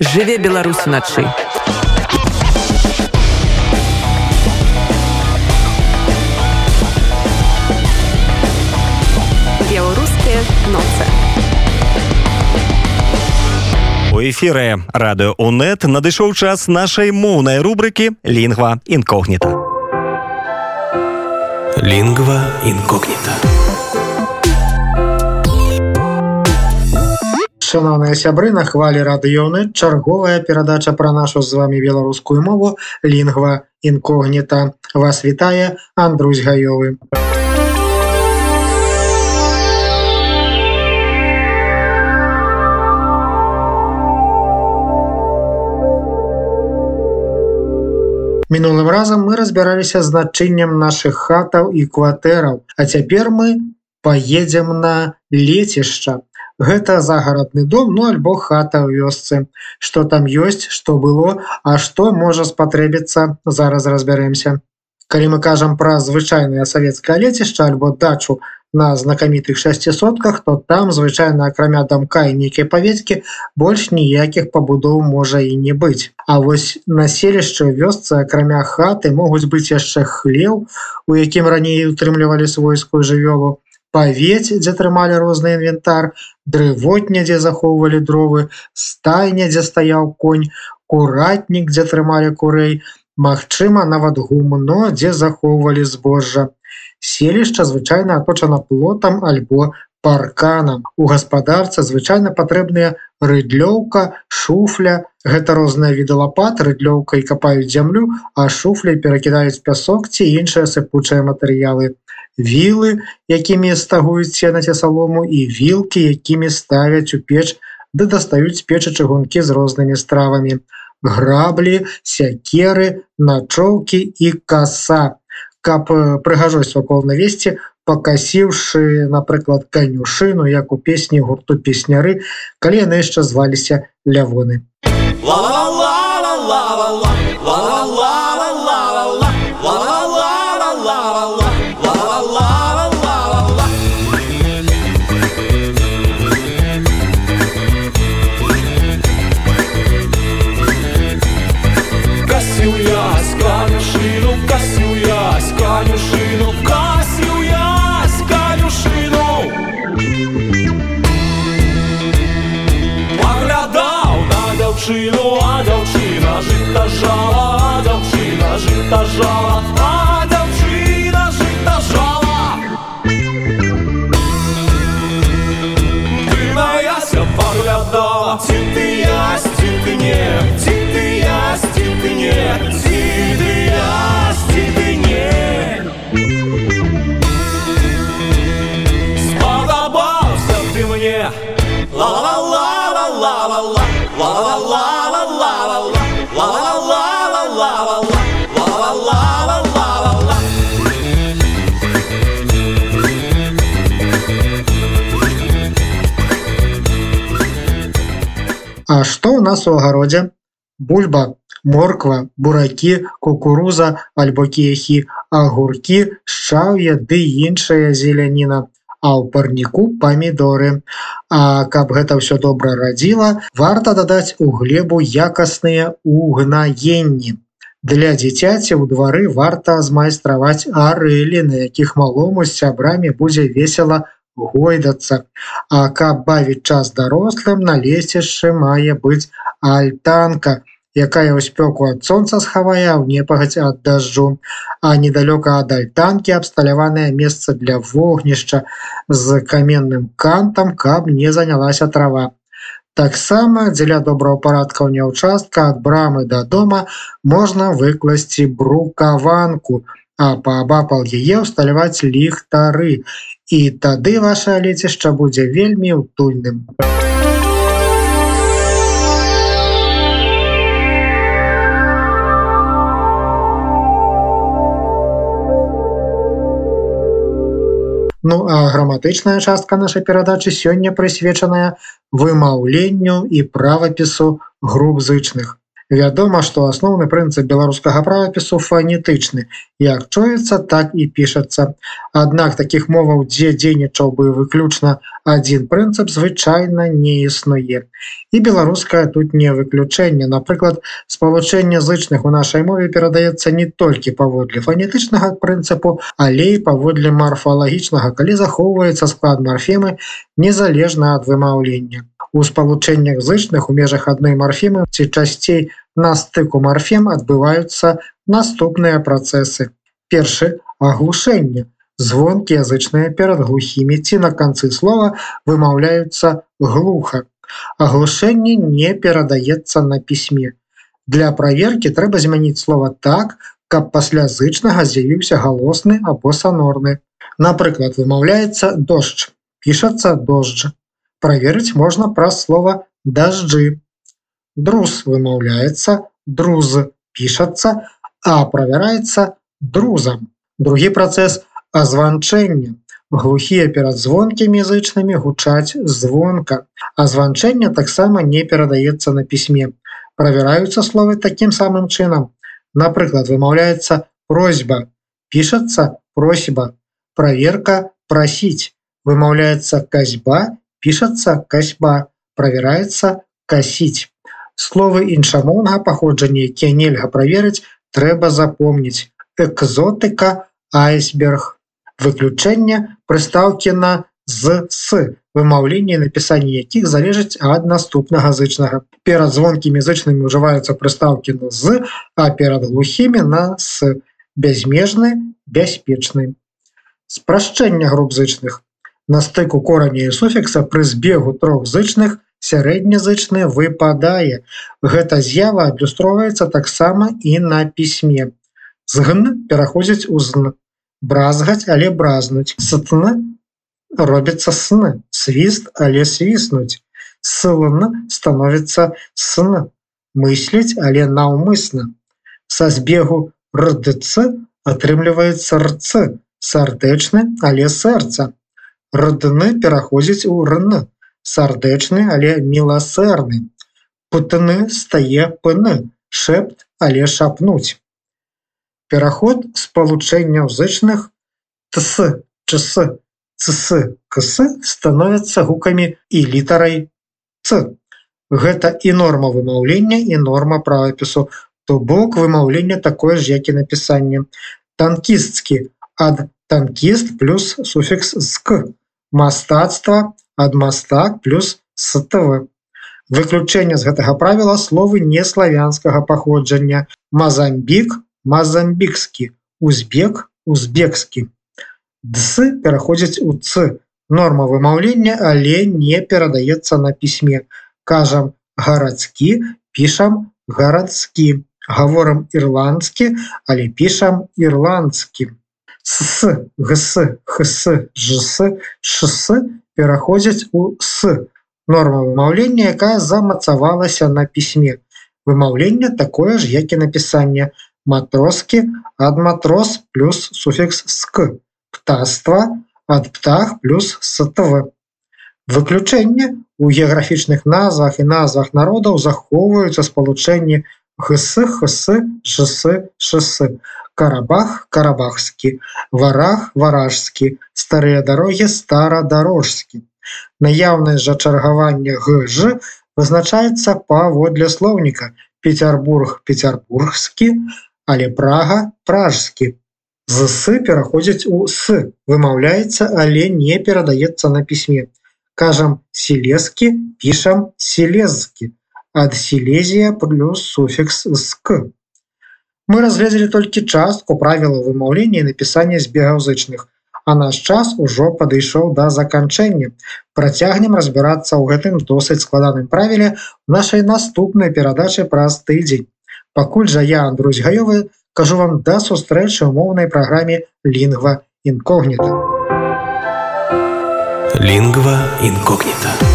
Жыве Беларусь уначы. Беларускія ноцы. У эфіры радыё УНэт надышоў час нашай моўнай рубрыкі лінгва інкогніта. Лінгва інкогніта. Шановныя сябры на хвалі радыёны чарговая перадача пра нашу з вами беларускую мову лінгва інкогніта. Вас вітае Андрусь гаёвы. Мінулым разам мы разбіраліся значэннем наших хатаў і кватэраў А цяпер мы поедем на лецішча гэта загарадны дом ну альбо хата ў вёсцы. Что там ёсць что было а что можа спатрэбіцца зараз разбярэмся калі мы кажам пра звычайнае савецкае лецішча альбо дачу на знакамітых шасцісотках то там звычайна акрамя дамка і нейкія паведкі больш ніякіх пабудоў можа і не быць. А вось населішча вёсцы акрамя хаты могуць быць яшчэ хлеў у якім раней утрымлівалі свойскую жывёлу павець дзе трымалі розны інвентар дрывотня дзе захоўвалі дровы стайня дзе стаяў конь куратнік дзе трымалі курэй Магчыма нават гумно дзе захоўвалі збожжа. Селішча звычайна аточана плотам альбо парканам. У гаспадарцы звычайна патрэбныя рыдлёўка шуфля. Гэта розныя віды лапат рыдлёўкай капаюць зямлю а шуфляй перакідаюць пясок ці іншыя сыпучыя матэрыялы вілы якімі стагуюць сена ці салому і вілкі якімі ставяць у печ ды дастаюць з печы чыгункі з рознымі стравамі. Граблі сякеры начоўкі і каса. Каб прыгажосць вакол навесці пакасіўшы напрыклад канюшыну як у песні гурту песняры калі яны яшчэ зваліся лявоны. Ла ла ла ла ла ла ла Дівчину, а дівчина, жить та жала, а дівчина, жить та жала, а дівчина, жить та жала. Ти моя ся поглядала, ти ти ясь, ти ти не, ти А што ў нас у агародзе? Бульба, морква, буракі, кукуруза, альбо кехі, агуркі, шчаўе ды іншая зеляніна. А ў парніку памідоры. А каб гэта ўсё добра радзіла, варта дадаць у глебу якасныя угнаенні. Для дзіцяці ў двары варта змайстраваць арэлі, на якіх малому з сябрамі будзе весела гойдацца. А каб бавіць час дарослым на лесішчы мае быць альтанка, якая ў спёку ад сонца схавае ў непагаць ад дажджу, а недалёка ад альтанкі абсталяванае месца для вогнішча з каменным кантам, каб не занялася трава. Таксама дзеля добраўпарадкаўня ўчастка ад брамы да дома можна выкласці брукаванку, а паабапал яе ўсталяваць ліхтары і тады ваше лецішча будзе вельмі утульным. Ну а граматычная частка нашай перадачы сёння прысвечаная вымаўленню і правапісу груп зычных. Вядома, што асноўны прынцып беларускага правапісу фанетычны. Як чуецца, так і пішацца. Аднак такіх моваў, дзе дзейнічаў бы выключна адзін прынцып звычайна не існуе. І беларуская тут не выключэнне. Напрыклад, спалучэнне зычных у нашай мове перадаецца не толькі паводле фанетычнага прынцыпу, але і паводле марфалагічнага, калі захоўваецца склад марфемы незалежна ад вымаўлення у спалучэннях зычных у межах адной марфемы ці часцей на стыку марфем адбываюцца наступныя працэсы. Першы аглушэнне. Звонкі язычныя перад глухімі ці на канцы слова вымаўляюцца глуха. Аглушэнне не перадаецца на пісьме. Для праверкі трэба змяніць слова так, каб пасля зычнага з'явіўся галосны або санорны. Напрыклад, вымаўляецца дождж, пішацца дождж проверыць можна праз слова дажджы. Друз вымаўляецца, друз пішацца, а правяраецца друзам. Другі працэс азванчэння. Глухія перад звонкімі язычнымі гучаць звонка. Азванчэнне таксама не перадаецца на пісьме. Правяраюцца словы такім самым чынам. Напрыклад, вымаўляецца просьба, пішацца просьба, праверка прасіць, вымаўляецца казьба пішацца касьба правяраецца касіць. Словы іншамоўнага паходжання якія нельга праверыць трэба запомніць. Экзотыка айсберг. Выключэнне прыстаўкі на з с вымаўленне напісанне якіх залежыць ад наступнага зычнага. Перад звонкімі зычнымі ўжываюцца прыстаўкі на з а перад глухімі на с. Бязмежны бяспечны. Спрашчэння груп зычных на стыку кораня і суфікса пры збегу трох зычных сярэднязычны выпадае. Гэта з'ява адлюстроўваецца таксама і на пісьме. Згн пераходзіць у зн. Бразгаць, але бразнуць. Сытн робіцца сны, свіст, але свіснуць. Сылн становіцца сн, мысліць, але наўмысна. Са збегу рдц атрымліваецца рц, сардэчны, але сэрца родны пераходзіць у рн. Сардэчны але міласэрны. Путны стае пн шэпт але шапнуць. Пераход спалучэнняў зычных тс чс цс кс становятся гукамі і літарай ц. Гэта і норма вымаўлення і норма правапісу то бок вымаўлення такое ж як і напісанне. Танкісткі ад танкіст плюс суфікс ск мастацтва ад мастак плюс СТВ. Выключэнне з гэтага правіла словы неславянскага паходжання Мазамбік, мазамбікскі, узбек, узбекскі. Дсы пераходзяць у ц. Норма вымаўлення, але не перадаецца на пісьме. Кажам гарадскі, пішам гарадскі. Гаворам ірландскі, але пішам ірландскі с гс хс жс шс пераходзяць у с. Норма вымаўлення якая замацавалася на пісьме вымаўленне такое ж як і напісанне матроскі ад матрос плюс суфікс ск птаства ад птах плюс ств выключэнне у геаграфічных назвах і назвах народаў захоўваюцца спалучэнні гс хс жс шсы карабах карабахскі варах варажскі старыя дарогі старадарожскі наяўнасць жа чаргавання гж вызначаецца паводле слоўніка петербург петербургскі але прага пражскі зсы пераходзяць у с вымаўляецца але не перадаецца на пісьме. Кажам селескі пішам селезкі ад сілезія плюс суфікс ск Мы разгледзелі толькі частку правіла вымаўлення і напісання збегаў зычных, а наш час ужо падышоў да заканчэння. Працягнем разбірацца ў гэтым досыць складаным правіле в нашай наступнай перадачы праз тыдзень. Пакуль жа я Андрусь гаёвы кажу вам да сустрэчы ў моўнай праграме лінгва інкогніта. Лінгва інкогніта.